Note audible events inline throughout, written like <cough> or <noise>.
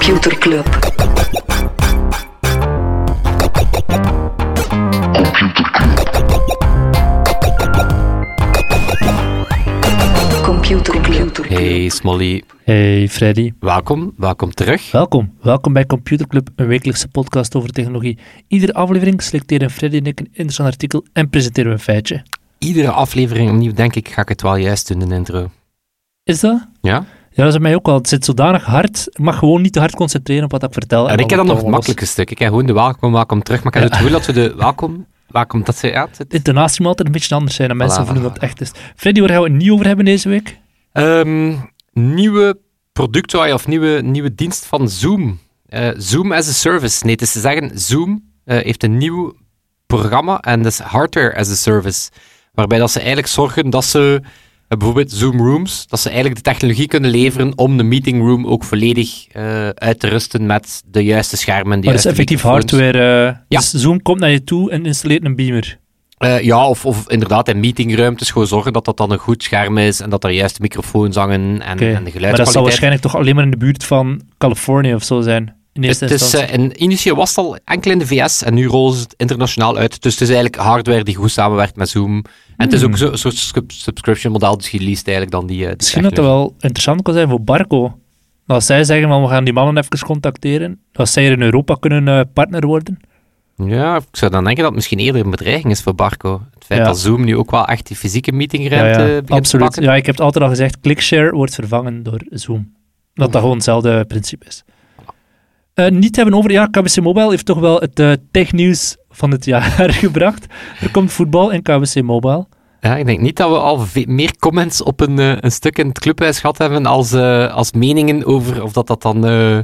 Computer Club. Computer Club. Hey Smolly, Hey Freddy, welkom, welkom terug. welkom. Welkom bij Computer Club, een wekelijkse podcast over technologie. Iedere aflevering selecteren Freddy en ik een interessant artikel en presenteren we een feitje. Iedere aflevering opnieuw denk ik, ga ik het wel juist doen in de intro. Is dat? Ja? Ja, dat is mij ook wel. Het zit zodanig hard. Ik mag gewoon niet te hard concentreren op wat ik vertel. En ik heb dan nog het makkelijk. makkelijke stuk. Ik heb gewoon de welkom, welkom terug. Maar ik heb het gevoel dat we de welkom, welkom, dat ze het- De intonatie moet altijd een beetje anders zijn dan mensen Voilà, voelen voilà. dat het echt is. Freddy, waar gaan we het niet over hebben deze week? Ehm, nieuwe product of nieuwe, nieuwe dienst van Zoom. Eh, Zoom as a service. Nee, het is te zeggen, Zoom eh, heeft een nieuw programma en dat is hardware as a service. Waarbij dat ze eigenlijk zorgen dat ze, bijvoorbeeld Zoom Rooms, dat ze eigenlijk de technologie kunnen leveren om de meeting room ook volledig eh, uit te rusten met de juiste schermen. Maar dat is juiste effectief hardware. eh, Ja. Dus Zoom komt naar je toe en installeert een beamer. Eh, ja, of, of inderdaad in meetingruimtes gewoon zorgen dat dat dan een goed scherm is en dat er juist de microfoons hangen en, en de Maar dat zal geluidskwaliteit. waarschijnlijk toch alleen maar in de buurt van Californië of zo zijn. In Het is, instantie. eh, en initieel was het al enkel in de VS en nu rollen ze het internationaal uit. Dus het is eigenlijk hardware die goed samenwerkt met Zoom. En het is ook zo- een soort sub- subscription model, dus je leest eigenlijk dan die, die Misschien dat dat technologie. wel interessant kan zijn voor Barco. Als zij zeggen, van, we gaan die mannen even contacteren, dat zij hier in Europa kunnen eh, partner worden. Ja, ik zou dan denken dat het misschien eerder een bedreiging is voor Barco. Het feit Ja. dat Zoom nu ook wel echt die fysieke meetingruimte ja, begint te absoluut. pakken. Ja, ik heb het altijd al gezegd, ClickShare wordt vervangen door Zoom. Dat dat gewoon hetzelfde principe is. Eh, niet hebben over, ja, KBC Mobile heeft toch wel het eh, technieuws van het jaar <laughs> gebracht. Er komt voetbal in KBC Mobile. Ja, ik denk niet dat we al meer comments op een, eh, een stuk in het clubhuis gehad hebben als, als meningen over of dat, dat dan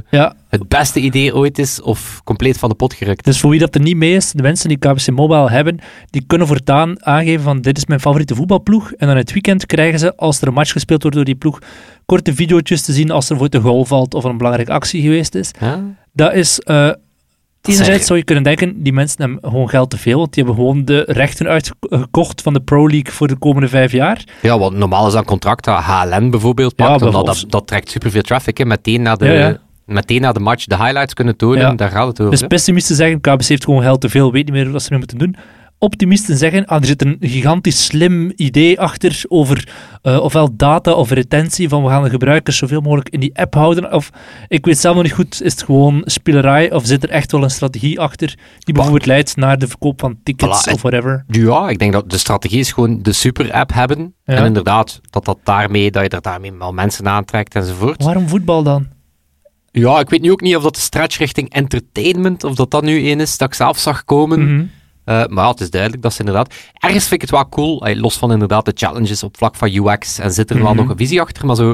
Ja, het beste idee ooit is of compleet van de pot gerukt. Dus voor wie dat er niet mee is, de mensen die KBC Mobile hebben, die kunnen voortaan aangeven van dit is mijn favoriete voetbalploeg. En dan het weekend krijgen ze, als er een match gespeeld wordt door die ploeg, korte video's te zien als er voor de goal valt of een belangrijke actie geweest is. Ja? Dat is... eh zijn- Enerzijds zou je kunnen denken, die mensen hebben gewoon geld te veel, want die hebben gewoon de rechten uitgekocht van de Pro League voor de komende vijf jaar. Ja, want normaal is dat een contract dat HLN bijvoorbeeld Ja, pakt, omdat bijvoorbeeld. dat, dat trekt superveel traffic. Hè. Meteen, na de, Ja, ja. meteen na de match de highlights kunnen tonen, Ja. daar gaat het over. Dus pessimisten zeggen, KBC heeft gewoon geld te veel, weet niet meer wat ze nu moeten doen. Optimisten zeggen, ah, er zit een gigantisch slim idee achter over eh, ofwel data of retentie, van we gaan de gebruikers zoveel mogelijk in die app houden. Of, ik weet zelf nog niet goed, is het gewoon spelerij of zit er echt wel een strategie achter die bijvoorbeeld leidt naar de verkoop van tickets Voilà, of whatever. Ja, ik denk dat de strategie is gewoon de super-app hebben. Ja. En inderdaad, dat, dat, daarmee, dat je er daarmee wel mensen aantrekt enzovoort. Waarom voetbal dan? Ja, ik weet nu ook niet of dat de stretch richting entertainment, of dat dat nu één is dat ik zelf zag komen. Mhm. Eh, maar ja, het is duidelijk dat ze inderdaad... Ergens vind ik het wel cool, eh, los van inderdaad de challenges op vlak van UX, en zit er wel Mhm. nog een visie achter, maar zo...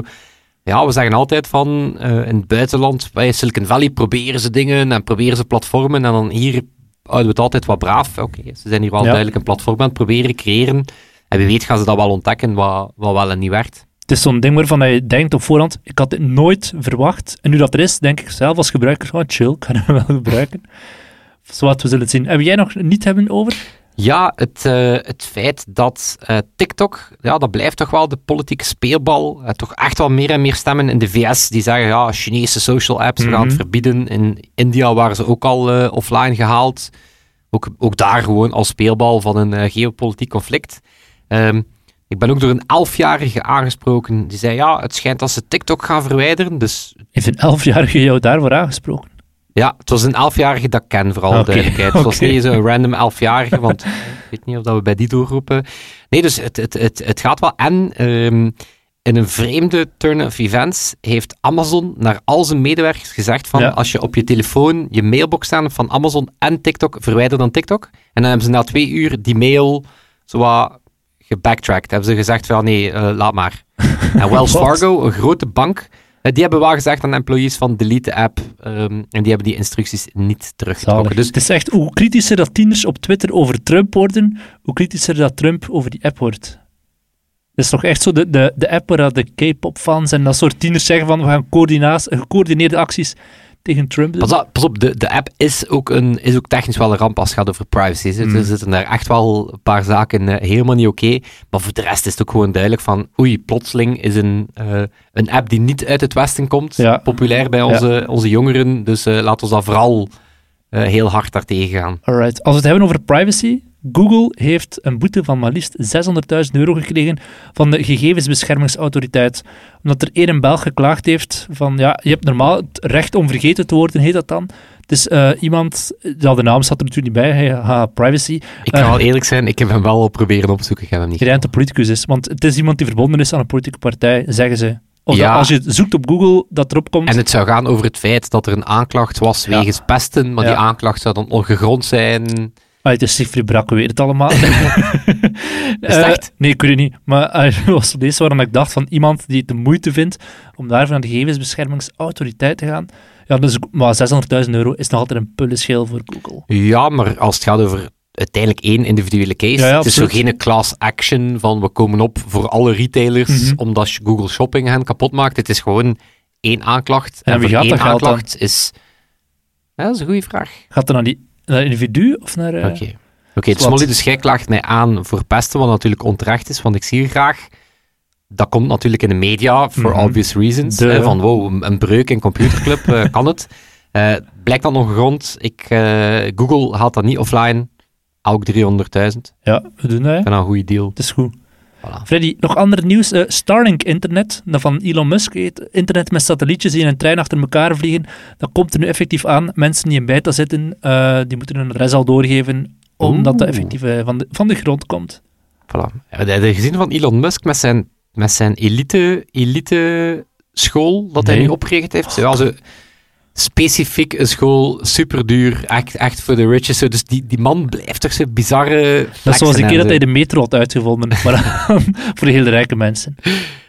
Ja, we zeggen altijd van, eh, in het buitenland, bij Silicon Valley proberen ze dingen en proberen ze platformen, en dan hier houden we het altijd wat braaf. Oké, ze zijn hier wel Ja. duidelijk een platform aan het proberen creëren, en wie weet gaan ze dat wel ontdekken, wat, wat wel en niet werkt. Het is zo'n ding waarvan je denkt op voorhand, ik had dit nooit verwacht. En nu dat er is, denk ik zelf als gebruiker, gewoon chill, ik ga hem wel <laughs> gebruiken. Zoals we zullen het zien. Heb jij nog niet hebben over? Ja, het, eh, het feit dat eh, TikTok, ja, dat blijft toch wel de politieke speelbal. Eh, toch echt wel meer en meer stemmen in de VS die zeggen, ja, Chinese social apps, we gaan het Mhm. verbieden. In India waren ze ook al offline gehaald. Ook, ook daar gewoon als speelbal van een geopolitiek conflict. Ehm, ik ben ook door een elfjarige aangesproken die zei, ja, het schijnt dat ze TikTok gaan verwijderen. Dus Heeft een elfjarige jou daarvoor aangesproken? Ja, het was een elfjarige dat ik ken, voor alle Oké, duidelijkheid. Het was niet zo'n random elfjarige, want ik weet niet of dat we bij die doorroepen. Nee, dus het, het, het, het gaat wel. En ehm, in een vreemde turn of events heeft Amazon naar al zijn medewerkers gezegd van Ja. als je op je telefoon je mailbox staan van Amazon en TikTok, verwijder dan TikTok. En dan hebben ze na twee uur die mail zo wat gebacktracked. Hebben ze gezegd van nee, eh, laat maar. <laughs> En Wells? Fargo, een grote bank, die hebben wel gezegd aan employees van delete de app. ehm, en die hebben die instructies niet teruggetrokken. Dus Het is echt, hoe kritischer dat tieners op Twitter over Trump worden, hoe kritischer dat Trump over die app wordt. Het is toch echt zo de, de, de app waar de K-pop fans en dat soort tieners zeggen van we gaan gecoördineerde acties tegen Trump. Pas, op, pas op, de, de app is ook, een, is ook technisch wel een ramp als het gaat over privacy. Er Mm. zitten daar echt wel een paar zaken eh, helemaal niet oké. Maar voor de rest is het ook gewoon duidelijk van oei, plotseling is een, eh, een app die niet uit het westen komt, Ja. populair bij onze, onze jongeren. Dus eh laten we dat vooral heel hard daartegen gaan. Alright. Als we het hebben over privacy, Google heeft een boete van maar liefst 600.000 euro gekregen van de gegevensbeschermingsautoriteit. Omdat er één in Belg geklaagd heeft van, ja, je hebt normaal het recht om vergeten te worden, heet dat dan. Het is eh, iemand, ja, de naam staat er natuurlijk niet bij, ha, privacy, Ik ga Eh. wel eerlijk zijn, ik heb hem wel al proberen opzoeken, ik heb hem niet. gerend de politicus is. Want het is iemand die verbonden is aan een politieke partij, zeggen ze. Of Ja. als je zoekt op Google, dat erop komt. En het zou gaan over het feit dat er een aanklacht was Ja. wegens pesten, maar die aanklacht zou dan ongegrond zijn. Ah, het is Siegfried Brakke, weet het allemaal. <laughs> Is het Eh, echt? nee, ik weet het niet. Maar <laughs> er was deze waarom ik dacht van iemand die het de moeite vindt om daarvoor naar de gegevensbeschermingsautoriteit te gaan. Ja, dus, maar 600.000 euro is nog altijd een pullenschil voor Google. Ja, maar als het gaat over uiteindelijk één individuele case, Ja, ja, het is zo geen class action van we komen op voor alle retailers Mhm. omdat je Google Shopping hen kapot maakt. Het is gewoon één aanklacht. En En, wie voor gaat één dat geld dan? aanklacht is... Ja, dat is een goede vraag. Gaat er naar, die, naar individu of naar... eh, Oké. Oké, Zwat. Smolly, dus jij klaagt mij aan voor pesten, wat natuurlijk onterecht is, want ik zie graag. Dat komt natuurlijk in de media, for Mhm. obvious reasons. Hè, van wow, een- breuk in computerclub, eh, <laughs> kan het? Eh, blijkt dan ongegrond. Ik, eh, Google haalt dat niet offline. Ook 300.000. Ja, we doen dat. hè. Ik dat een goede deal. Het is goed. Voilà. Freddy, nog ander nieuws. Eh, Starlink internet, dat van Elon Musk heet. Internet met satellietjes die in een trein achter elkaar vliegen. Dat komt er nu effectief aan. Mensen die in beta zitten, eh, die moeten hun adres al doorgeven, omdat dat effectief eh, van, de, van de grond komt. Voilà. Heb je gezien van Elon Musk met zijn, met zijn elite, elite school dat hij nu opgericht heeft? Ja, zo specifiek een school, super duur, echt, echt voor de riches. Zo, Dus die, die man blijft toch zo bizarre. Dat is zoals de flexen keer dat hij de metro had uitgevonden, <laughs> maar voor de hele rijke mensen.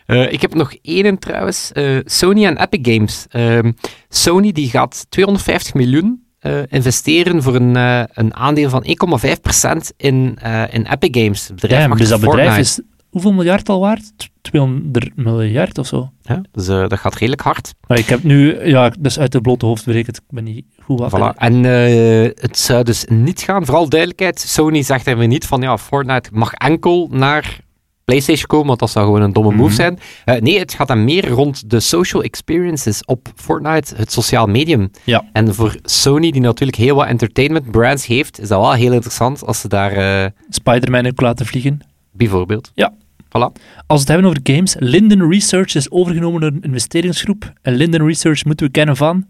Eh, ik heb nog één trouwens. eh, Sony en Epic Games. Ehm, Sony die gaat 250 miljoen eh, investeren voor een, een aandeel van 1,5% in, in Epic Games. Het bedrijf Ja, dus dat bedrijf is hoeveel miljard al waard? T- 200 miljard of zo. Ja, dus eh, dat gaat redelijk hard. Maar ik heb nu, ja, dus uit het blote hoofd berekend, ik ben niet goed. Voilà. En eh, het zou dus niet gaan, vooral duidelijkheid, Sony zegt er weer niet van, ja, Fortnite mag enkel naar PlayStation komen, want dat zou gewoon een domme move Mhm. zijn. Eh, nee, het gaat dan meer rond de social experiences op Fortnite, het sociaal medium. Ja. En voor Sony, die natuurlijk heel wat entertainment brands heeft, is dat wel heel interessant als ze daar, eh, Spider-Man ook laten vliegen. bijvoorbeeld... Ja. Voilà. Als we het hebben over games, Linden Research is overgenomen door een investeringsgroep. En Linden Research moeten we kennen van...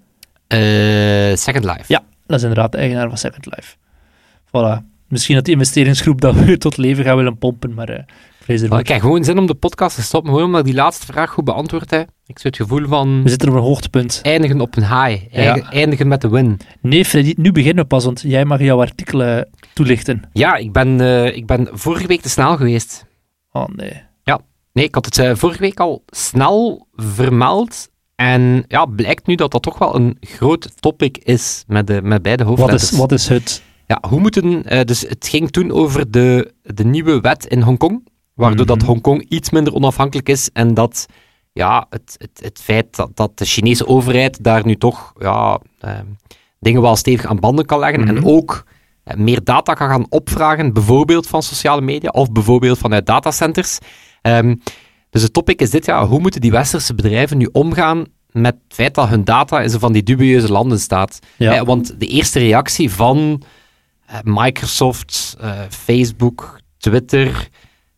Eh, Second Life. Ja, dat is inderdaad de eigenaar van Second Life. Voilà. Misschien dat die investeringsgroep dat weer tot leven gaat willen pompen, maar eh, ik heb gewoon zin om de podcast te stoppen, gewoon omdat ik die laatste vraag goed beantwoord heb. Ik zou het gevoel van... We zitten op een hoogtepunt. eindigen op een high. Ja. Eindigen met de win. Nee, Freddy, nu beginnen we pas, want jij mag jouw artikel eh, toelichten. Ja, ik ben, eh, ik ben vorige week te snel geweest. Oh nee. Nee, ik had het eh, vorige week al snel vermeld. En ja, blijkt nu dat dat toch wel een groot topic is met, de, met beide Wat hoofdletters. is, wat is het? Ja, hoe moeten... eh, dus het ging toen over de, de nieuwe wet in Hongkong, waardoor dat Mhm. Hongkong iets minder onafhankelijk is en dat ja, het, het, het feit dat, dat de Chinese overheid daar nu toch ja, eh, dingen wel stevig aan banden kan leggen en Mhm. ook meer data kan gaan opvragen, bijvoorbeeld van sociale media of bijvoorbeeld vanuit datacenters. Ehm, dus het topic is dit, ja, hoe moeten die westerse bedrijven nu omgaan met het feit dat hun data in zo van die dubieuze landen staat? Ja. Eh, want de eerste reactie van eh, Microsoft, eh, Facebook, Twitter,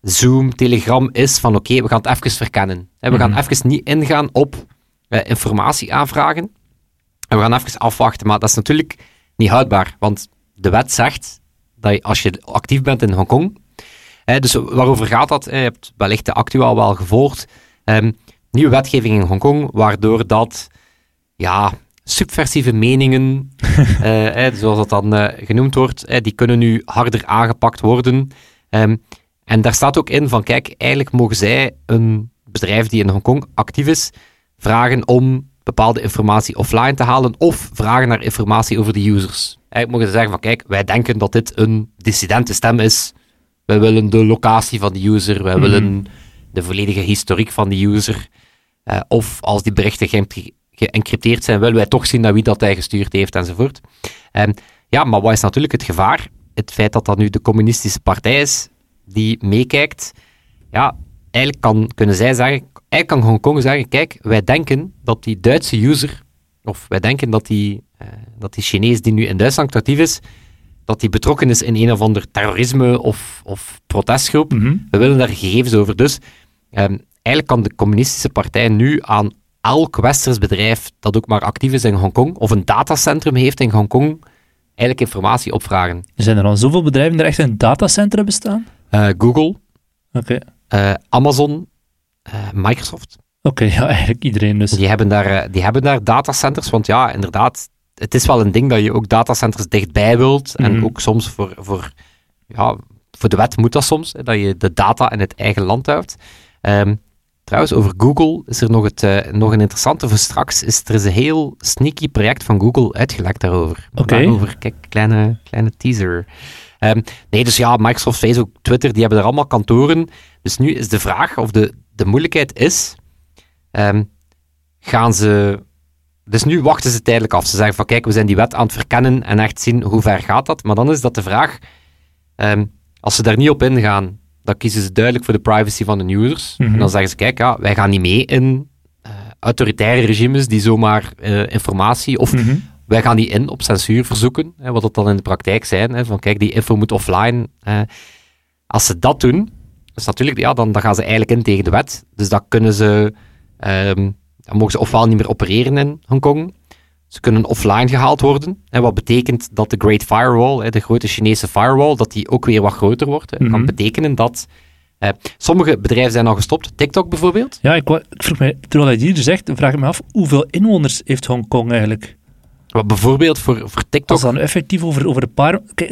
Zoom, Telegram is van oké, we gaan het even verkennen. Eh, we gaan Mhm. even niet ingaan op eh, informatie aanvragen. En we gaan even afwachten. Maar dat is natuurlijk niet houdbaar, want de wet zegt dat je, als je actief bent in Hongkong, eh, dus waarover gaat dat? Eh, je hebt wellicht de actueel wel gevolgd. Ehm, nieuwe wetgeving in Hongkong, waardoor dat ja, subversieve meningen, <laughs> eh, zoals dat dan eh, genoemd wordt, die kunnen nu harder aangepakt worden. Ehm, en daar staat ook in van, kijk, eigenlijk mogen zij een bedrijf die in Hongkong actief is, vragen om bepaalde informatie offline te halen of vragen naar informatie over de users. Eigenlijk mogen ze zeggen van, kijk, wij denken dat dit een dissidente stem is. Wij willen de locatie van de user, wij Mhm. willen de volledige historiek van de user. Eh, of als die berichten geëncrypteerd zijn, willen wij toch zien naar wie dat hij gestuurd heeft enzovoort. Um, ja, maar wat is natuurlijk het gevaar? Het feit dat dat nu de communistische partij is die meekijkt. Ja, eigenlijk kan, kunnen zij zeggen, eigenlijk kan Hongkong zeggen, kijk, wij denken dat die Duitse user, of wij denken dat die, uh, dat die Chinees die nu in Duitsland actief is, dat die betrokken is in een of ander terrorisme of, of protestgroep. Mhm. We willen daar gegevens over. Dus um, eigenlijk kan de communistische partij nu aan elk westers bedrijf dat ook maar actief is in Hongkong, of een datacentrum heeft in Hongkong, eigenlijk informatie opvragen. Zijn er al zoveel bedrijven die echt een datacentrum bestaan? Uh, Google, Oké. uh, Amazon, uh, Microsoft. Oké, ja, eigenlijk iedereen dus. Die hebben, daar, die hebben daar datacenters, want ja, inderdaad, het is wel een ding dat je ook datacenters dichtbij wilt. En Mhm. ook soms voor, voor, ja, voor de wet moet dat soms, dat je de data in het eigen land houdt. Ehm, trouwens, over Google is er nog, het, eh, nog een interessante voor straks. Is, er is een heel sneaky project van Google uitgelekt daarover. Oké. Daarover, kijk, kleine, kleine teaser. Ehm, nee, dus ja, Microsoft, Facebook, Twitter, die hebben er allemaal kantoren. Dus nu is de vraag, of de, de moeilijkheid is, ehm, gaan ze... Dus nu wachten ze tijdelijk af. Ze zeggen van, kijk, we zijn die wet aan het verkennen en echt zien hoe ver gaat dat. Maar dan is dat de vraag, ehm, als ze daar niet op ingaan, dan kiezen ze duidelijk voor de privacy van de users. Mhm. En dan zeggen ze, kijk, ja, wij gaan niet mee in eh, autoritaire regimes die zomaar eh, informatie... Of Mhm. Wij gaan niet in op censuurverzoeken, hè, wat dat dan in de praktijk zijn. Hè, van kijk, die info moet offline. eh. als ze dat doen, is natuurlijk, ja, dan, dan gaan ze eigenlijk in tegen de wet. Dus dan kunnen ze, ehm, dan mogen ze ofwel niet meer opereren in Hongkong. Ze kunnen offline gehaald worden. Hè, wat betekent dat de Great Firewall, hè, de grote Chinese firewall, dat die ook weer wat groter wordt. Hè. Dat kan Mhm. betekenen dat eh, sommige bedrijven zijn al gestopt. TikTok bijvoorbeeld. Ja, ik, ik vroeg mij, terwijl hij hier zegt, vraag ik me af, hoeveel inwoners heeft Hongkong eigenlijk? Wat bijvoorbeeld voor, voor TikTok Als dan effectief over, over een paar... Kijk,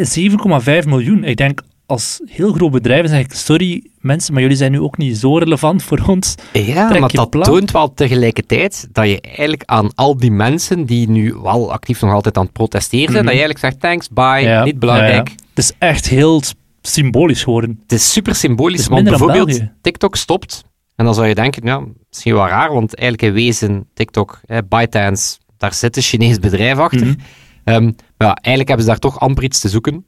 7,5 miljoen. Ik denk, als heel groot bedrijf zeg ik, sorry mensen, maar jullie zijn nu ook niet zo relevant voor ons. Ja, Trek maar dat plan. toont wel tegelijkertijd dat je eigenlijk aan al die mensen die nu wel actief nog altijd aan het protesteren zijn, Mhm. dat je eigenlijk zegt, thanks, bye, Ja, niet belangrijk. ja, ja. Het is echt heel symbolisch geworden. Het is super symbolisch, is want bijvoorbeeld. TikTok stopt. En dan zou je denken, ja, misschien wel raar, want eigenlijk in wezen, TikTok, hè, ByteDance, daar zit een Chinees bedrijf achter. Ehm, maar ja, eigenlijk hebben ze daar toch amper iets te zoeken.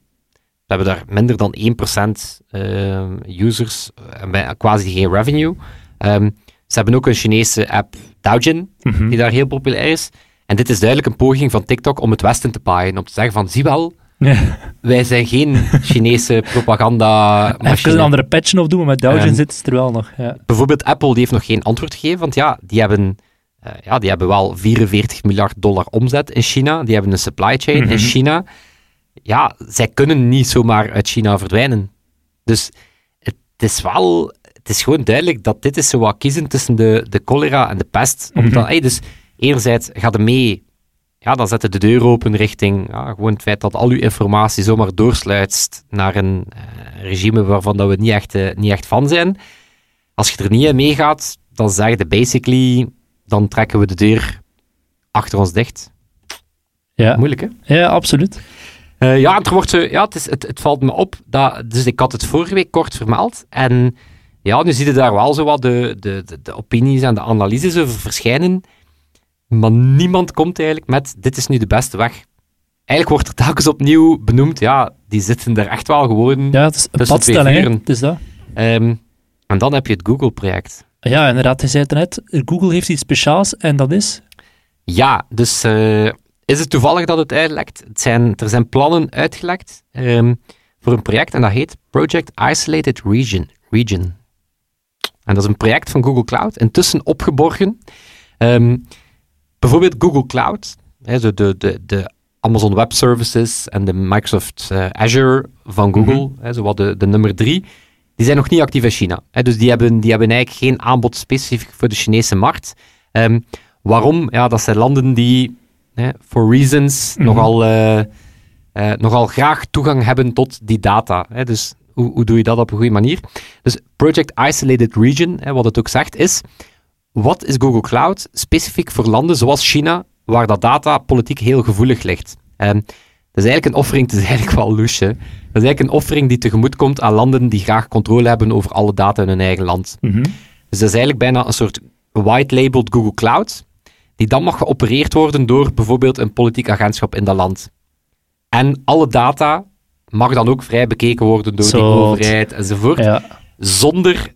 We hebben daar minder dan 1% ehm, users en quasi geen revenue. Ehm, ze hebben ook een Chinese app, Douyin, Mhm. die daar heel populair is. En dit is duidelijk een poging van TikTok om het Westen te paaien. Om te zeggen van, zie wel, Ja. wij zijn geen Chinese propaganda <laughs> Even een andere patch nog doen, maar met Douyin zit het er wel nog. Ja. Bijvoorbeeld Apple die heeft nog geen antwoord gegeven, want ja, die hebben, ja, die hebben wel 44 miljard dollar omzet in China. Die hebben een supply chain Mhm. in China. Ja, zij kunnen niet zomaar uit China verdwijnen. Dus het is wel, het is gewoon duidelijk dat dit is zo wat kiezen tussen de, de cholera en de pest. Mhm. Hey, dus enerzijds gaat er mee, ja, dan zet je de deur open richting ja, gewoon het feit dat al uw informatie zomaar doorsluitst naar een eh, regime waarvan dat we niet echt, eh, niet echt van zijn. Als je er niet in meegaat, dan zeg je basically, dan trekken we de deur achter ons dicht. Ja. Moeilijk, hè? ja, absoluut. Eh, ja, er wordt zo, ja, het, is, het, het valt me op. Dat, dus ik had het vorige week kort vermeld. En ja, nu zie je daar wel zo wat de, de, de, de opinies en de analyses over verschijnen. Maar niemand komt eigenlijk met: dit is nu de beste weg. Eigenlijk wordt er telkens opnieuw benoemd: ja, die zitten er echt wel gewoon. Ja, het is een padstelling. Het is dat. Ehm, en dan heb je het Google-project. Ja, inderdaad, hij zei het net. Google heeft iets speciaals en dat is... Ja, dus eh, is het toevallig dat het uitlekt? Het zijn, er zijn plannen uitgelekt ehm, voor een project en dat heet Project Isolated Region. Region. En dat is een project van Google Cloud, intussen opgeborgen. Ehm, bijvoorbeeld Google Cloud, hè, de, de, de Amazon Web Services en de Microsoft eh, Azure van Google, hè, zo wat de, de nummer drie, die zijn nog niet actief in China. Hè, dus die hebben, die hebben eigenlijk geen aanbod specifiek voor de Chinese markt. Ehm, waarom? Ja, dat zijn landen die, hè, for reasons, Mhm. nogal, eh, eh, nogal graag toegang hebben tot die data. Hè. Dus hoe, hoe doe je dat op een goede manier? Dus Project Isolated Region, hè, wat het ook zegt, is wat is Google Cloud specifiek voor landen zoals China, waar dat data politiek heel gevoelig ligt? Ehm, dat is eigenlijk een offering, het is eigenlijk wel louche. Is eigenlijk een offering die tegemoet komt aan landen die graag controle hebben over alle data in hun eigen land. Mhm. Dus dat is eigenlijk bijna een soort white-labeled Google Cloud, die dan mag geopereerd worden door bijvoorbeeld een politiek agentschap in dat land. En alle data mag dan ook vrij bekeken worden door die Zot. overheid enzovoort, Ja. zonder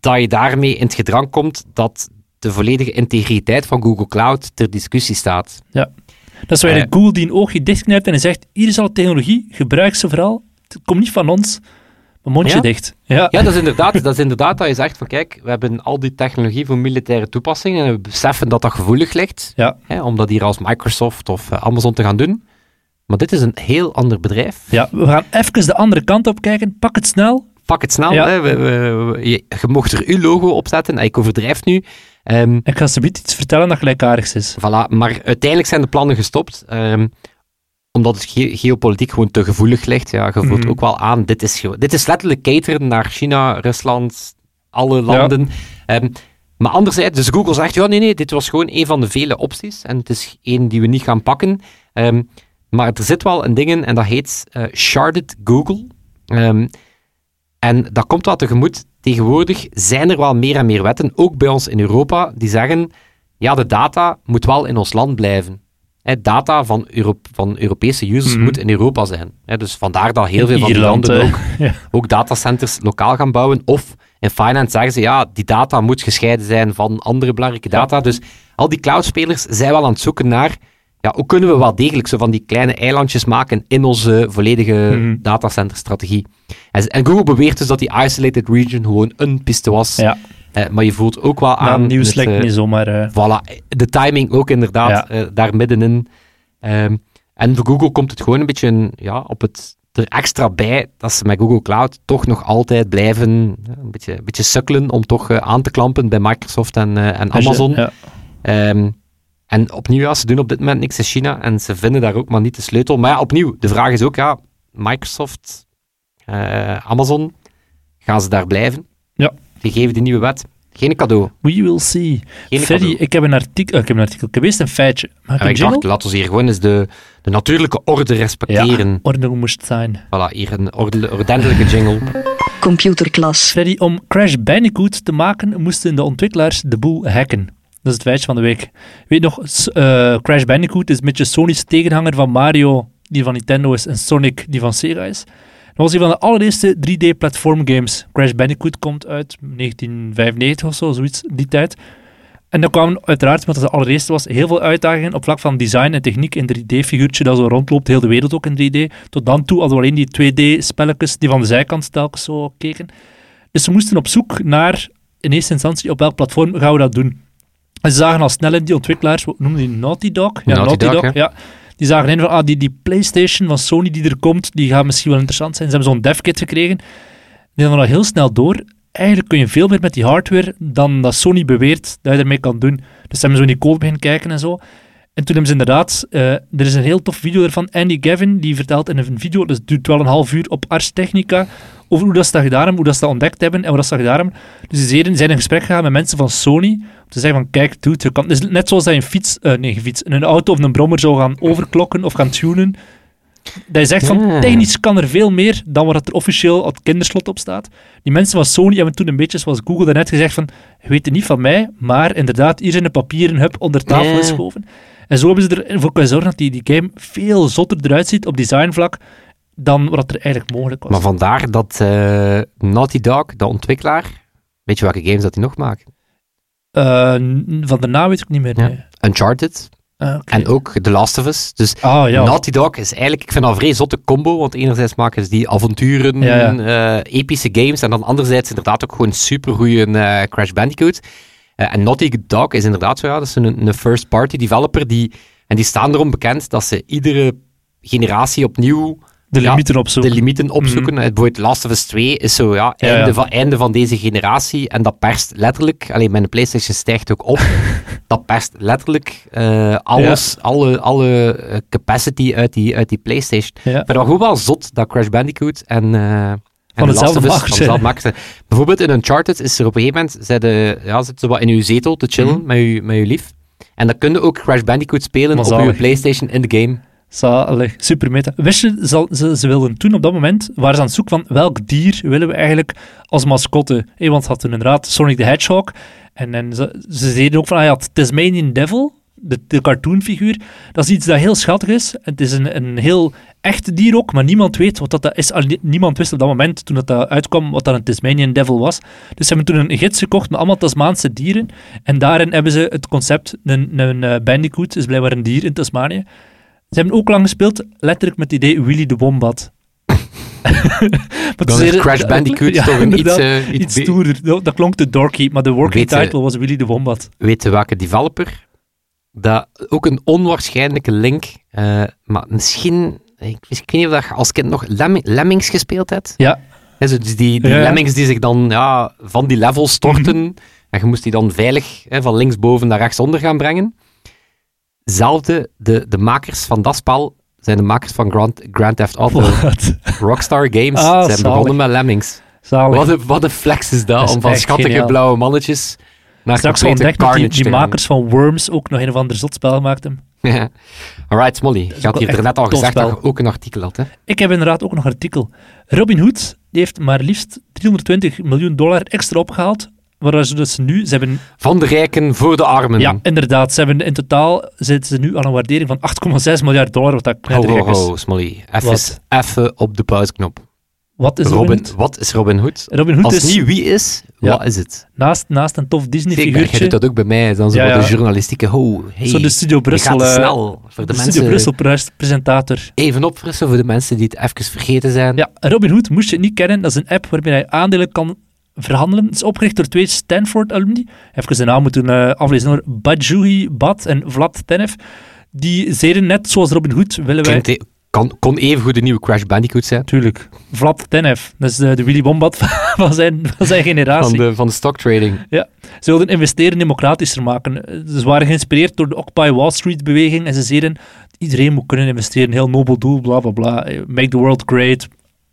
dat je daarmee in het gedrang komt dat de volledige integriteit van Google Cloud ter discussie staat. Dat is waar de Google die een oogje dichtknijpt en zegt, hier is al technologie, gebruik ze vooral. Het komt niet van ons. Mijn mondje Ja? dicht. Ja. Ja, dat is, inderdaad, dat is inderdaad dat je zegt van kijk, we hebben al die technologie voor militaire toepassingen en we beseffen dat dat gevoelig ligt, Ja. hè, om dat hier als Microsoft of eh, Amazon te gaan doen. Maar dit is een heel ander bedrijf. ja, we gaan even de andere kant op kijken. Pak het snel. Pak het snel, Ja. hè. We, we- we- je, je mocht er uw logo op zetten, ik overdrijf nu. Ehm, Ik ga ze iets vertellen dat gelijkaardigs is. Voilà, maar uiteindelijk zijn de plannen gestopt. ehm, omdat het ge- geopolitiek gewoon te gevoelig ligt. Ja, je voelt Mhm. ook wel aan, dit is, dit is letterlijk cateren naar China, Rusland, alle landen. Ehm, maar anderzijds, dus Google zegt, ja nee, nee, dit was gewoon een van de vele opties. En het is één die we niet gaan pakken. Ehm, maar er zit wel een ding in, en dat heet eh, Sharded Google. Ehm, en dat komt wel tegemoet. Tegenwoordig zijn er wel meer en meer wetten, ook bij ons in Europa, die zeggen, ja, de data moet wel in ons land blijven. Data van, van Europese users Mhm. moet in Europa zijn. Hè, dus vandaar dat heel veel van die landen ook, <laughs> ja. ook datacenters lokaal gaan bouwen. Of in finance zeggen ze, ja, die data moet gescheiden zijn van andere belangrijke data. Dus al die cloudspelers zijn wel aan het zoeken naar, ja, hoe kunnen we wel degelijk zo van die kleine eilandjes maken in onze volledige Mhm. datacenterstrategie. En, en Google beweert dus dat die isolated region gewoon een piste was. Ja, Eh, maar je voelt ook wel nou, aan... nieuws met, lijkt eh, niet zomaar... eh, Voilà, de timing ook inderdaad, Ja. daar middenin. Ehm, en voor Google komt het gewoon een beetje ja, op het, er extra bij dat ze met Google Cloud toch nog altijd blijven een, beetje, een beetje sukkelen om toch aan te klampen bij Microsoft en, en Amazon. Ja. Ehm, en opnieuw, ja, ze doen op dit moment niks in China en ze vinden daar ook maar niet de sleutel. Maar ja, opnieuw, de vraag is ook, ja, Microsoft, Amazon, gaan ze daar blijven? Ja. Gegeven die nieuwe wet. Geen cadeau. We will see. Geen Freddy, cadeau. ik heb een artikel... ik heb een artikel. Ik heb eerst een feitje. Mag ik jingle? dacht, laten we hier gewoon eens de, de natuurlijke orde respecteren. Ja, orde moest zijn. Voilà, hier een orde, ordentelijke jingle. Computerklas. Freddy, om Crash Bandicoot te maken, moesten de ontwikkelaars de boel hacken. Dat is het feitje van de week. Weet je nog, eh, Crash Bandicoot is een beetje Sony's tegenhanger van Mario, die van Nintendo is, en Sonic, die van Sega is. Dat was een van de allereerste 3D-platformgames. Crash Bandicoot komt uit 1995 of zo, zoiets, die tijd. En dan kwamen uiteraard, omdat het de allereerste was, heel veel uitdagingen op vlak van design en techniek. Een 3D-figuurtje dat zo rondloopt, heel de wereld ook in 3D. Tot dan toe hadden we alleen die 2D-spelletjes die van de zijkant telkens zo keken. Dus we moesten op zoek naar, in eerste instantie, op welk platform gaan we dat doen. En ze zagen al snel in die ontwikkelaars, wat noemden die Naughty Dog? Ja, Naughty Dog, ja. Die zagen in van, ah, die, die PlayStation van Sony die er komt, die gaat misschien wel interessant zijn. Ze hebben zo'n devkit gekregen. Die hadden al heel snel door. Eigenlijk kun je veel meer met die hardware dan dat Sony beweert dat je ermee kan doen. Dus ze hebben zo in die code beginnen kijken en zo. En toen hebben ze inderdaad, eh, er is een heel tof video ervan, Andy Gavin, die vertelt in een video, dus het duurt wel een half uur op Ars Technica, over hoe dat ze dat gedaan hebben, hoe dat ze dat ontdekt hebben en wat dat ze dat gedaan hebben. Dus zeiden- zijn in gesprek gegaan met mensen van Sony, te zeggen van, kijk, kan, het is net zoals je een fiets, eh, nee, een fiets, een auto of een brommer zou gaan overklokken of gaan tunen. Dat je zegt van, Ja. technisch kan er veel meer dan wat er officieel op het kinderslot op staat. Die mensen van Sony hebben toen een beetje, zoals Google daarnet gezegd, van, weet het niet van mij, maar inderdaad, hier zijn de papieren hub onder tafel Ja. geschoven. En zo hebben ze ervoor kunnen zorgen dat die, die game veel zotter eruit ziet op designvlak dan wat er eigenlijk mogelijk was. Maar vandaar dat eh, Naughty Dog, de ontwikkelaar, weet je welke games dat hij nog maakt? Eh, van daarna weet ik niet meer. Nee. Uncharted Ah, en ook The Last of Us. Dus Ah, ja. Naughty Dog is eigenlijk, ik vind dat een vrij zotte combo, want enerzijds maken ze die avonturen, Ja, ja. eh, epische games, en dan anderzijds inderdaad ook gewoon supergoeie eh Crash Bandicoot. En Naughty Dog is inderdaad zo, ja, dat is een, een first-party developer, die, en die staan erom bekend dat ze iedere generatie opnieuw de ja, limieten opzoeken. de limieten opzoeken. Eh, Bijvoorbeeld Last of Us 2 is zo, ja, Ja, einde. Van, einde van deze generatie. En dat perst letterlijk, alleen mijn PlayStation stijgt ook op. <laughs> dat perst letterlijk eh, alles, alle, alle eh, capacity uit die, uit die PlayStation. Maar dat was gewoon wel zot dat Crash Bandicoot en. en Van hetzelfde zijn. Bijvoorbeeld in Uncharted is er op een gegeven moment zitten, ja, zit ze wat in uw zetel te chillen Mhm. met, uw, met uw lief. En dan kun je ook Crash Bandicoot spelen Maar op uw. PlayStation in de game. Zalig, super meta. Wist je, ze, ze wilden toen op dat moment, waren ze aan het zoeken van welk dier willen we eigenlijk als mascotte. Hey, want ze hadden inderdaad Sonic the Hedgehog. En, en ze, ze zeiden ook van, ah ja, Tasmanian Devil, de, cartoonfiguur. Dat is iets dat heel schattig is. Het is een, een heel echt dier ook, maar niemand weet wat dat is. Niemand wist op dat moment, toen dat, dat uitkwam, wat dat een Tasmanian Devil was. Dus ze hebben toen een gids gekocht met allemaal Tasmaanse dieren. En daarin hebben ze het concept, een, een eh, bandicoot is blijkbaar een dier in Tasmanië. Ze hebben ook lang gespeeld, letterlijk met het idee Willy de Wombat. Dan <laughs> zeer- is Crash Bandicoot Ja, toch een iets, eh, iets iets stoerder. Dat, dat klonk te dorky, maar de working Weet title was Willy de Wombat. Weet je welke developer? Dat ook een onwaarschijnlijke link, eh, maar misschien, ik, weet niet of dat je als kind nog Lemming- Lemmings gespeeld hebt. Ja, dus die, die Ja, ja. lemmings die zich dan ja, van die level storten. En je moest die dan veilig van linksboven naar rechtsonder gaan brengen. Zelfde, de, de makers van dat spel zijn de makers van Grand, Grand Theft Auto. <laughs> Rockstar Games Ah, zijn zalig. begonnen met lemmings. Zalig. Wat een, wat een flex is dat, Dat is om van schattige geniaal. blauwe mannetjes naar Straks ontdekt dat die, die makers van Worms ook nog een of ander zot spel gemaakt hebben. <laughs> Ja. Alright, Smolly. Je had hier net al gezegd dat je ook een artikel had, hè? Ik heb inderdaad ook nog een artikel. Robin Hood heeft maar liefst 320 miljoen dollar extra opgehaald. Waar ze dus nu, ze hebben, Van de rijken voor de armen. ja, inderdaad, ze hebben in totaal zitten ze nu aan een waardering van 8,6 miljard dollar, wat dat Ho, ho, Smolly. Even, op de pausknop. Wat is Robin, Robin, Hood? wat is Robin Hood? Robin Hood Als is niet wie is, Ja. wat is het? naast, naast een tof Kijk, jij Disney-figuurtje, doet dat ook bij mij. Dan zo Ja, de journalistieke... Ho, hey, zo de Studio Brussel, eh, snel. Voor de, de Studio Brussel pres- presentator. even opfrissen voor de mensen die het even vergeten zijn. Ja, Robinhood moest je niet kennen. Dat is een app waarmee je aandelen kan verhandelen. Het is opgericht door twee Stanford-alumni. Even zijn naam moeten eh, aflezen hoor. Bajuhi Bad en Vlad Tenev. Die zeiden net zoals Robinhood willen wij... Klinkt e- kan, kon even goed de nieuwe Crash Bandicoot zijn. Tuurlijk. Vlad Tenev. Dat is de, de Willy Wombat <laughs> van zijn, van zijn generatie. Van de, van de stock trading. Ze wilden investeren democratischer maken. Ze waren geïnspireerd door de Occupy Wall Street beweging en ze zeiden iedereen moet kunnen investeren, heel nobel doel, bla bla bla. Make the world great.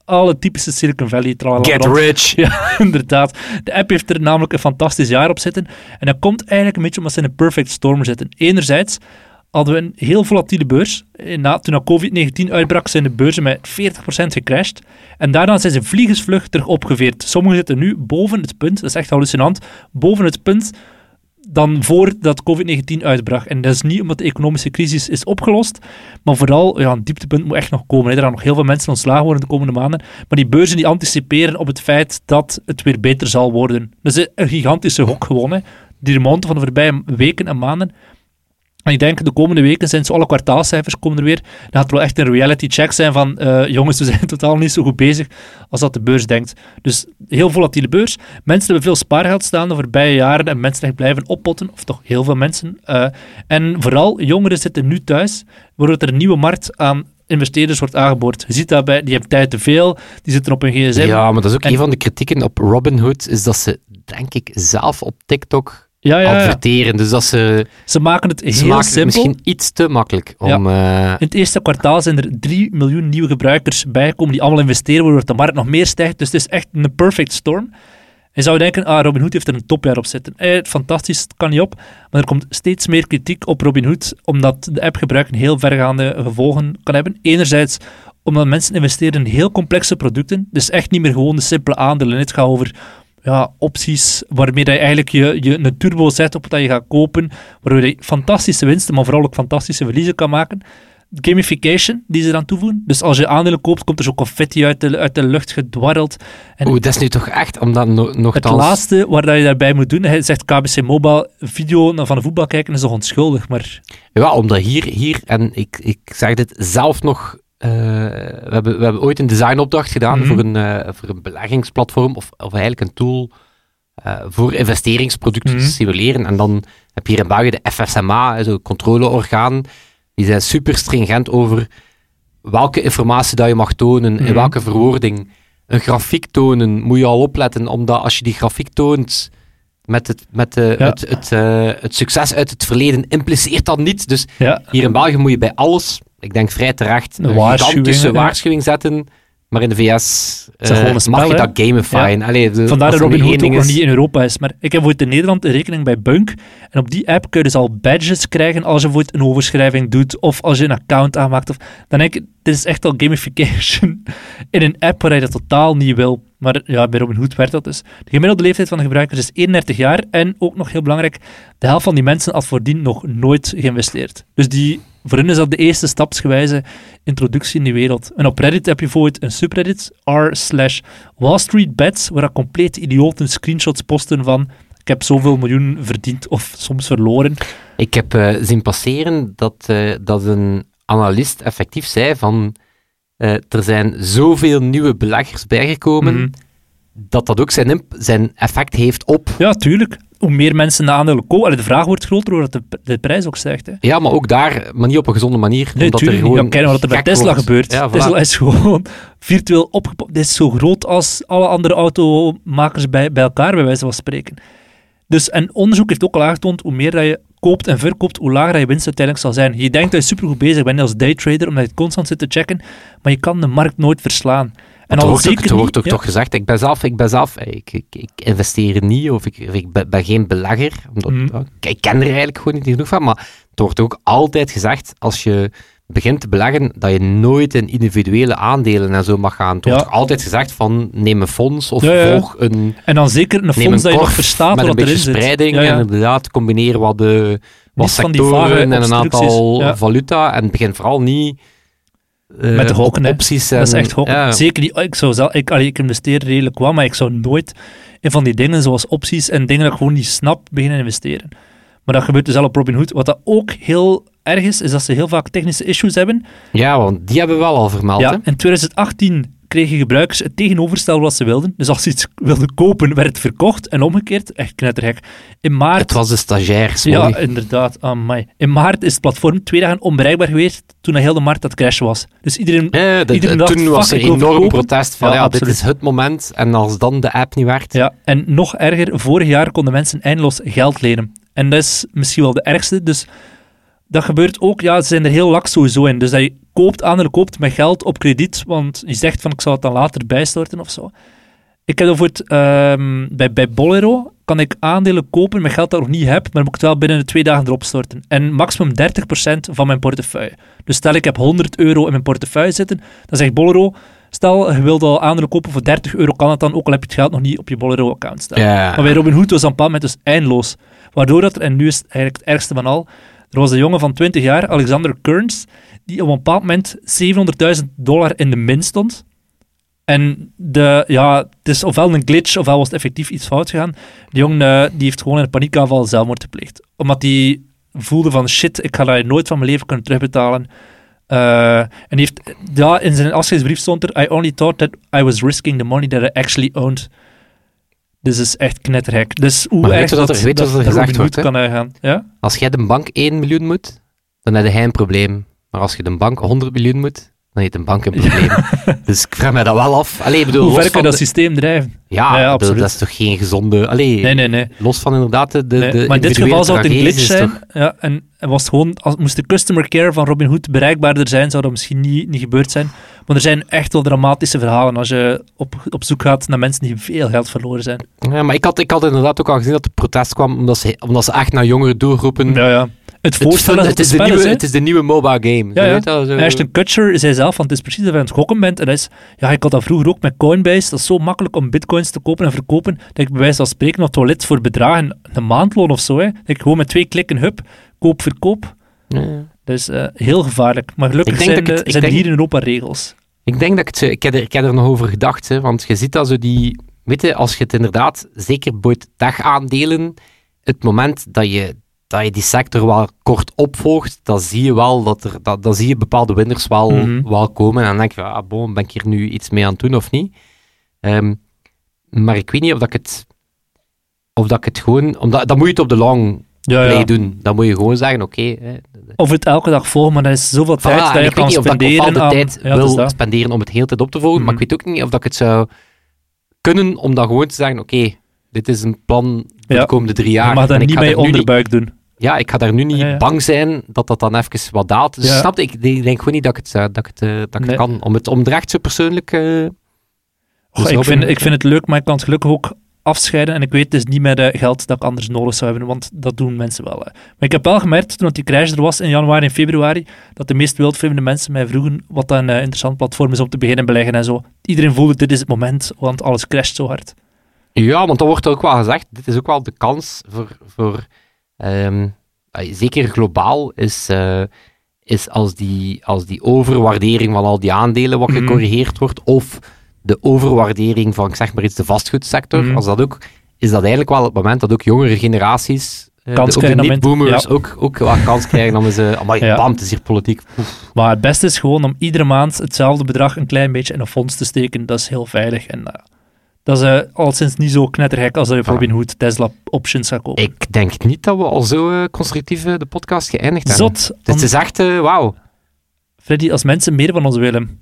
Alle typische Silicon Valley. tralala, Get rond. rich. <laughs> Ja, inderdaad. De app heeft er namelijk een fantastisch jaar op zitten. En dat komt eigenlijk een beetje omdat ze in een perfect storm zitten. Enerzijds hadden we een heel volatiele beurs. Eh, Na, toen dat COVID-19 uitbrak, zijn de beurzen met 40% gecrashed. En daarna zijn ze vliegensvlug terug opgeveerd. Sommigen zitten nu boven het punt, dat is echt hallucinant, boven het punt dan voordat COVID-19 uitbrak. En dat is niet omdat de economische crisis is opgelost, maar vooral, ja, een dieptepunt moet echt nog komen. Er gaan nog heel veel mensen ontslagen worden de komende maanden. Maar die beurzen die anticiperen op het feit dat het weer beter zal worden. Is een gigantische hok gewonnen. Die remonte van de voorbije weken en maanden. En ik denk, de komende weken zo alle kwartaalcijfers komen er weer. Dan gaat het wel echt een reality check zijn van, eh, jongens, we zijn <laughs> totaal niet zo goed bezig als dat de beurs denkt. Dus heel volatiele beurs. Mensen hebben veel spaargeld staan de voorbije jaren en mensen echt blijven oppotten, of toch heel veel mensen. Eh, en vooral, jongeren zitten nu thuis, waardoor er een nieuwe markt aan investeerders wordt aangeboord. Je ziet daarbij, die hebben tijd te veel, die zitten op hun gsm. Ja, maar dat is ook En- een van de kritieken op Robinhood, is dat ze, denk ik, zelf op TikTok ja, ja, ja. adverteren. Dus dat ze, Ze maken het ze heel maken het simpel. misschien iets te makkelijk om... eh, In het eerste kwartaal zijn er 3 miljoen nieuwe gebruikers bijgekomen die allemaal investeren, waardoor de markt nog meer stijgt. Dus het is echt een perfect storm. Je zou denken, ah, Robinhood heeft er een topjaar op zitten. Eh, fantastisch, het kan niet op. Maar er komt steeds meer kritiek op Robinhood, omdat de app gebruik een heel vergaande gevolgen kan hebben. Enerzijds omdat mensen investeren in heel complexe producten, dus echt niet meer gewoon de simpele aandelen. Het gaat over ja, opties waarmee je eigenlijk je, je een turbo zet op wat je gaat kopen, waardoor je fantastische winsten, maar vooral ook fantastische verliezen kan maken. Gamification die ze eraan toevoegen. Dus als je aandelen koopt, komt er zo confetti uit de, uit de lucht gedwarreld. En Oeh, dat is nu toch echt, omdat no, het nogthans... laatste waar dat je daarbij moet doen, hij zegt KBC Mobile, video van de voetbal kijken is toch onschuldig, maar Ja, omdat hier, hier en ik, ik zeg dit zelf nog, eh, we, hebben, we hebben ooit een designopdracht gedaan Mhm. voor, een, eh, voor een beleggingsplatform, of, of eigenlijk een tool eh, voor investeringsproducten Mhm. te simuleren. En dan heb je hier in België de FSMA, zo'n controleorgaan, die zijn super stringent over welke informatie dat je mag tonen, Mhm. in welke verwoording. Een grafiek tonen, moet je al opletten, omdat als je die grafiek toont met het, met de, Ja. het, het, het succes uit het verleden, impliceert dat niet. Dus ja, hier in België moet je bij alles, ik denk vrij terecht, Een een waarschuwing, gigantische waarschuwing zetten. Maar in de VS eh, spel, mag je dat gamifyen. Allee, de, vandaar dat één ook nog niet in Europa is. Maar ik heb ooit in Nederland een rekening bij Bunk. En op die app kun je dus al badges krijgen als je bijvoorbeeld een overschrijving doet, of als je een account aanmaakt. Of, dan denk ik, dit is echt al gamification <laughs> in een app waar je dat totaal niet wil. Maar ja, bij Robinhood werd dat dus. De gemiddelde leeftijd van de gebruikers is 31 jaar. En ook nog heel belangrijk, de helft van die mensen had voordien nog nooit geïnvesteerd. Dus die, voor hen is dat de eerste stapsgewijze introductie in die wereld. En op Reddit heb je bijvoorbeeld een subreddit, r slash Wall Street Bets, waar compleet idioten screenshots posten van ik heb zoveel miljoen verdiend of soms verloren. Ik heb uh, zien passeren dat, uh, dat een analist effectief zei van uh, er zijn zoveel nieuwe beleggers bijgekomen Mhm. dat dat ook zijn, zijn effect heeft op. Ja, tuurlijk. Hoe meer mensen de aandelen kopen, de vraag wordt groter, doordat de, de prijs ook stijgt. Hè. Ja, maar ook daar, maar niet op een gezonde manier. Nee, omdat er tuurlijk niet. gewoon Ja, kijk naar wat er bij Tesla wordt. gebeurt. Ja, voilà. Tesla is gewoon <laughs> virtueel opgepakt. Dit is zo groot als alle andere automakers bij, bij elkaar, bij wijze van spreken. Dus, en onderzoek heeft ook al aangetoond, hoe meer dat je koopt en verkoopt, hoe lager je winst uiteindelijk zal zijn. Je denkt dat je supergoed bezig bent als daytrader, omdat je het constant zit te checken, maar je kan de markt nooit verslaan. En Het al wordt, ook, het wordt ook ja. toch gezegd, ik ben zelf, ik ben zelf ik, ik, ik investeer niet of ik, ik ben, ben geen belegger. Omdat, Mhm. ja, ik, ken er eigenlijk gewoon niet genoeg van, maar het wordt ook altijd gezegd, als je begint te beleggen, dat je nooit in individuele aandelen en zo mag gaan. Het wordt Ja. altijd gezegd van, neem een fonds of Ja, volg een, En dan zeker een fonds een dat je nog verstaat met wat een erin beetje zit. spreiding Ja, ja. en inderdaad combineren wat, de, wat sectoren en een aantal valuta en begin vooral niet eh, Met de hè. opties. En, Dat is echt gokken. ja. Zeker niet. Ik, zou zelf, ik, allee, ik investeer redelijk wel, maar ik zou nooit in van die dingen zoals opties en dingen dat ik gewoon niet snap beginnen investeren. Maar dat gebeurt dus al op Robinhood. Wat dat ook heel erg is, is dat ze heel vaak technische issues hebben. Ja, want die hebben we wel al vermeld. Ja, hè? in 2018 kregen gebruikers het tegenovergestelde wat ze wilden. Dus als ze iets wilden kopen, werd het verkocht. En omgekeerd, echt knettergek. In maart... Het was de stagiairs. Ja, inderdaad. Amai. In maart is het platform twee dagen onbereikbaar geweest toen de hele markt aan het crashen was. Dus iedereen... Dat- Iedereen dacht, toen was er enorm protest van Ja, ja, dit is het moment. En als dan de app niet werkt. Ja, en nog erger, vorig jaar konden mensen eindeloos geld lenen. En dat is misschien wel de ergste. Dus dat gebeurt ook, ja, ze zijn er heel laks sowieso in. Dus dat je koopt, aandelen koopt met geld op krediet, want je zegt van ik zal het dan later bijstorten of zo. Ik heb bijvoorbeeld ehm, bij, bij Bolero kan ik aandelen kopen met geld dat ik nog niet heb, maar moet ik het wel binnen de twee dagen erop storten. En maximum 30% van mijn portefeuille. Dus stel ik heb 100 euro in mijn portefeuille zitten, dan zegt Bolero, stel je wilt al aandelen kopen voor 30 euro, kan het dan, ook al heb je het geld nog niet op je Bolero-account staan. Ja. Maar bij Robinhood was dat bepaald moment dus eindeloos. Waardoor dat er, en nu is het eigenlijk het ergste van al, er was een jongen van 20 jaar, Alexander Kearns, die op een bepaald moment 700.000 dollar in de min stond. En de, ja, het is ofwel een glitch, ofwel was het effectief iets fout gegaan. Die jongen eh, die heeft gewoon in een paniekaanval zelfmoord gepleegd. Omdat hij voelde van shit, ik ga dat nooit van mijn leven kunnen terugbetalen. Eh, en die heeft, ja, in zijn afscheidsbrief stond er, I only thought that I was risking the money that I actually owned. Dus is echt knetterhek. Dus hoe Maar erg wat er- je wat er gezegd wordt, kan uitgaan. Ja? Als jij de bank 1 miljoen moet, dan heb je een probleem. Maar als je de bank 100 miljoen moet, dan heeft de bank een probleem. <laughs> dus ik vraag me dat wel af. Allee, bedoel, Hoe ver kan dat de- systeem drijven? Ja, bedoel, dat is toch geen gezonde... Allee, Nee, nee, nee. los van inderdaad de, de, Nee, de maar in dit geval zou het een glitch zijn. Ja, en en was gewoon, als, moest de customer care van Robinhood bereikbaarder zijn, zou dat misschien niet, niet gebeurd zijn. Maar er zijn echt wel dramatische verhalen als je op, op zoek gaat naar mensen die veel geld verloren zijn. Ja, maar ik had, ik had inderdaad ook al gezien dat er protest kwam, omdat ze, omdat ze echt naar jongere doelgroepen... Ja, ja. Het Het, voorstellen het, is de nieuwe, het is de nieuwe mobile game. Ja, ja. dat, Ashton Kutcher zei zelf, want het is precies dat je aan het gokken bent. En dat is, ja, ik had dat vroeger ook met Coinbase. Dat is zo makkelijk om bitcoins te kopen en verkopen. Dat ik bij wijze van spreken op toilet voor bedragen, een maandloon of zo, hè, dat ik gewoon met twee klikken, hup, koop, verkoop. Ja. Dat is eh, heel gevaarlijk. Maar gelukkig zijn, het- ik zijn denk- hier in Europa regels. Ik denk dat ik het... Ik heb, er, ik heb er nog over gedacht, hè, want je ziet dat zo die... Weet je, als je het inderdaad, zeker bij het tech-aandelen, het moment dat je, dat je die sector wel kort opvolgt, dan zie je wel dat er... Dat, dan zie je bepaalde winners wel, Mhm. wel komen. En dan denk je, ah, ben ik hier nu iets mee aan het doen of niet? Ehm, maar ik weet niet of dat ik het... Of dat ik het gewoon... Omdat, dan moet je het op de long Ja, doen. Dan moet je gewoon zeggen, oké... Of het elke dag volgen, maar dat is zoveel Voilà, tijd dat je ik weet niet of ik aan... tijd ja, wil dat. spenderen om het heel tijd op te volgen, maar ik Mhm. weet ook niet of dat ik het zou kunnen om dan gewoon te zeggen, oké, dit is een plan voor de komende drie jaar. Je mag dat en ik niet nu onderbuik doen. Ja, ik ga daar nu niet Ja, ja. bang zijn dat dat dan even wat daalt. Dus Ja. snap ik, ik denk gewoon niet dat ik het, zou- dat ik het, eh, dat ik het Nee. kan. Om het, om het recht zo persoonlijk... eh, dus ik, vind, ik vind het leuk, maar ik kan het gelukkig ook afscheiden. En ik weet dus niet met uh, geld dat ik anders nodig zou hebben, want dat doen mensen wel. Maar ik heb wel gemerkt, toen die crash er was in januari en februari, dat de meest wildvreemde mensen mij vroegen wat een uh, interessant platform is om te beginnen beleggen en zo. Iedereen voelde, dit is het moment, want alles crasht zo hard. Ja, want dan wordt er ook wel gezegd, dit is ook wel de kans voor... voor um, zeker globaal is... Uh, is als die, als die overwaardering van al die aandelen wat gecorrigeerd wordt, of de overwaardering van, ik zeg maar iets, de vastgoedsector, Mhm. als dat ook, is dat eigenlijk wel het moment dat ook jongere generaties, eh, Kans de, krijgen niet-boomers, ja. ook, ook wel kans krijgen om ze, amai, Ja. bam, het is hier politiek. Oef. Maar het beste is gewoon om iedere maand hetzelfde bedrag een klein beetje in een fonds te steken. Dat is heel veilig. En uh, dat is uh, al sinds niet zo knettergek als dat je Robinhood Tesla options gaat kopen. Ik denk niet dat we al zo uh, constructief uh, de podcast geëindigd hebben. Zot. Het is echt, uh, wauw. Freddy, als mensen meer van ons willen.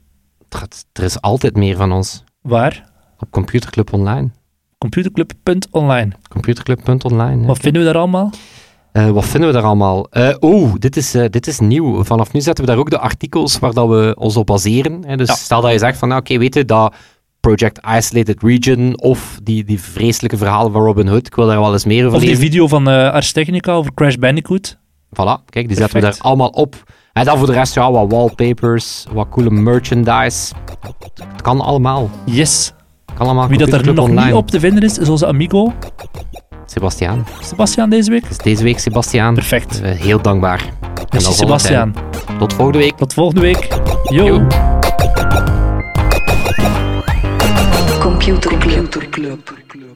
Er is altijd meer van ons. Waar? Op Computerclub Online. Computerclub.online. Computerclub.online. Wat vinden we daar allemaal? Uh, wat vinden we daar allemaal? Uh, oh, dit is, uh, dit is nieuw. Vanaf nu zetten we daar ook de artikels waar dat we ons op baseren. Hè. Dus Ja. stel dat je zegt van, nou, oké, weet je, dat Project Isolated Region of die, die vreselijke verhalen van Robin Hood, ik wil daar wel eens meer over Of die lezen. video van uh, Ars Technica over Crash Bandicoot. Voilà, kijk, die zetten we daar allemaal op. En dan voor de rest, ja, wat wallpapers, wat coole merchandise. Het kan allemaal. Yes. Kan allemaal. Wie dat er nog online. niet op te vinden is, is onze amigo Sebastiaan. Sebastian deze week. Deze week Sebastiaan. Perfect. Uh, heel dankbaar. En Merci Sebastian. zometeen. Tot volgende week. Tot volgende week. Yo. Yo. Computerclub.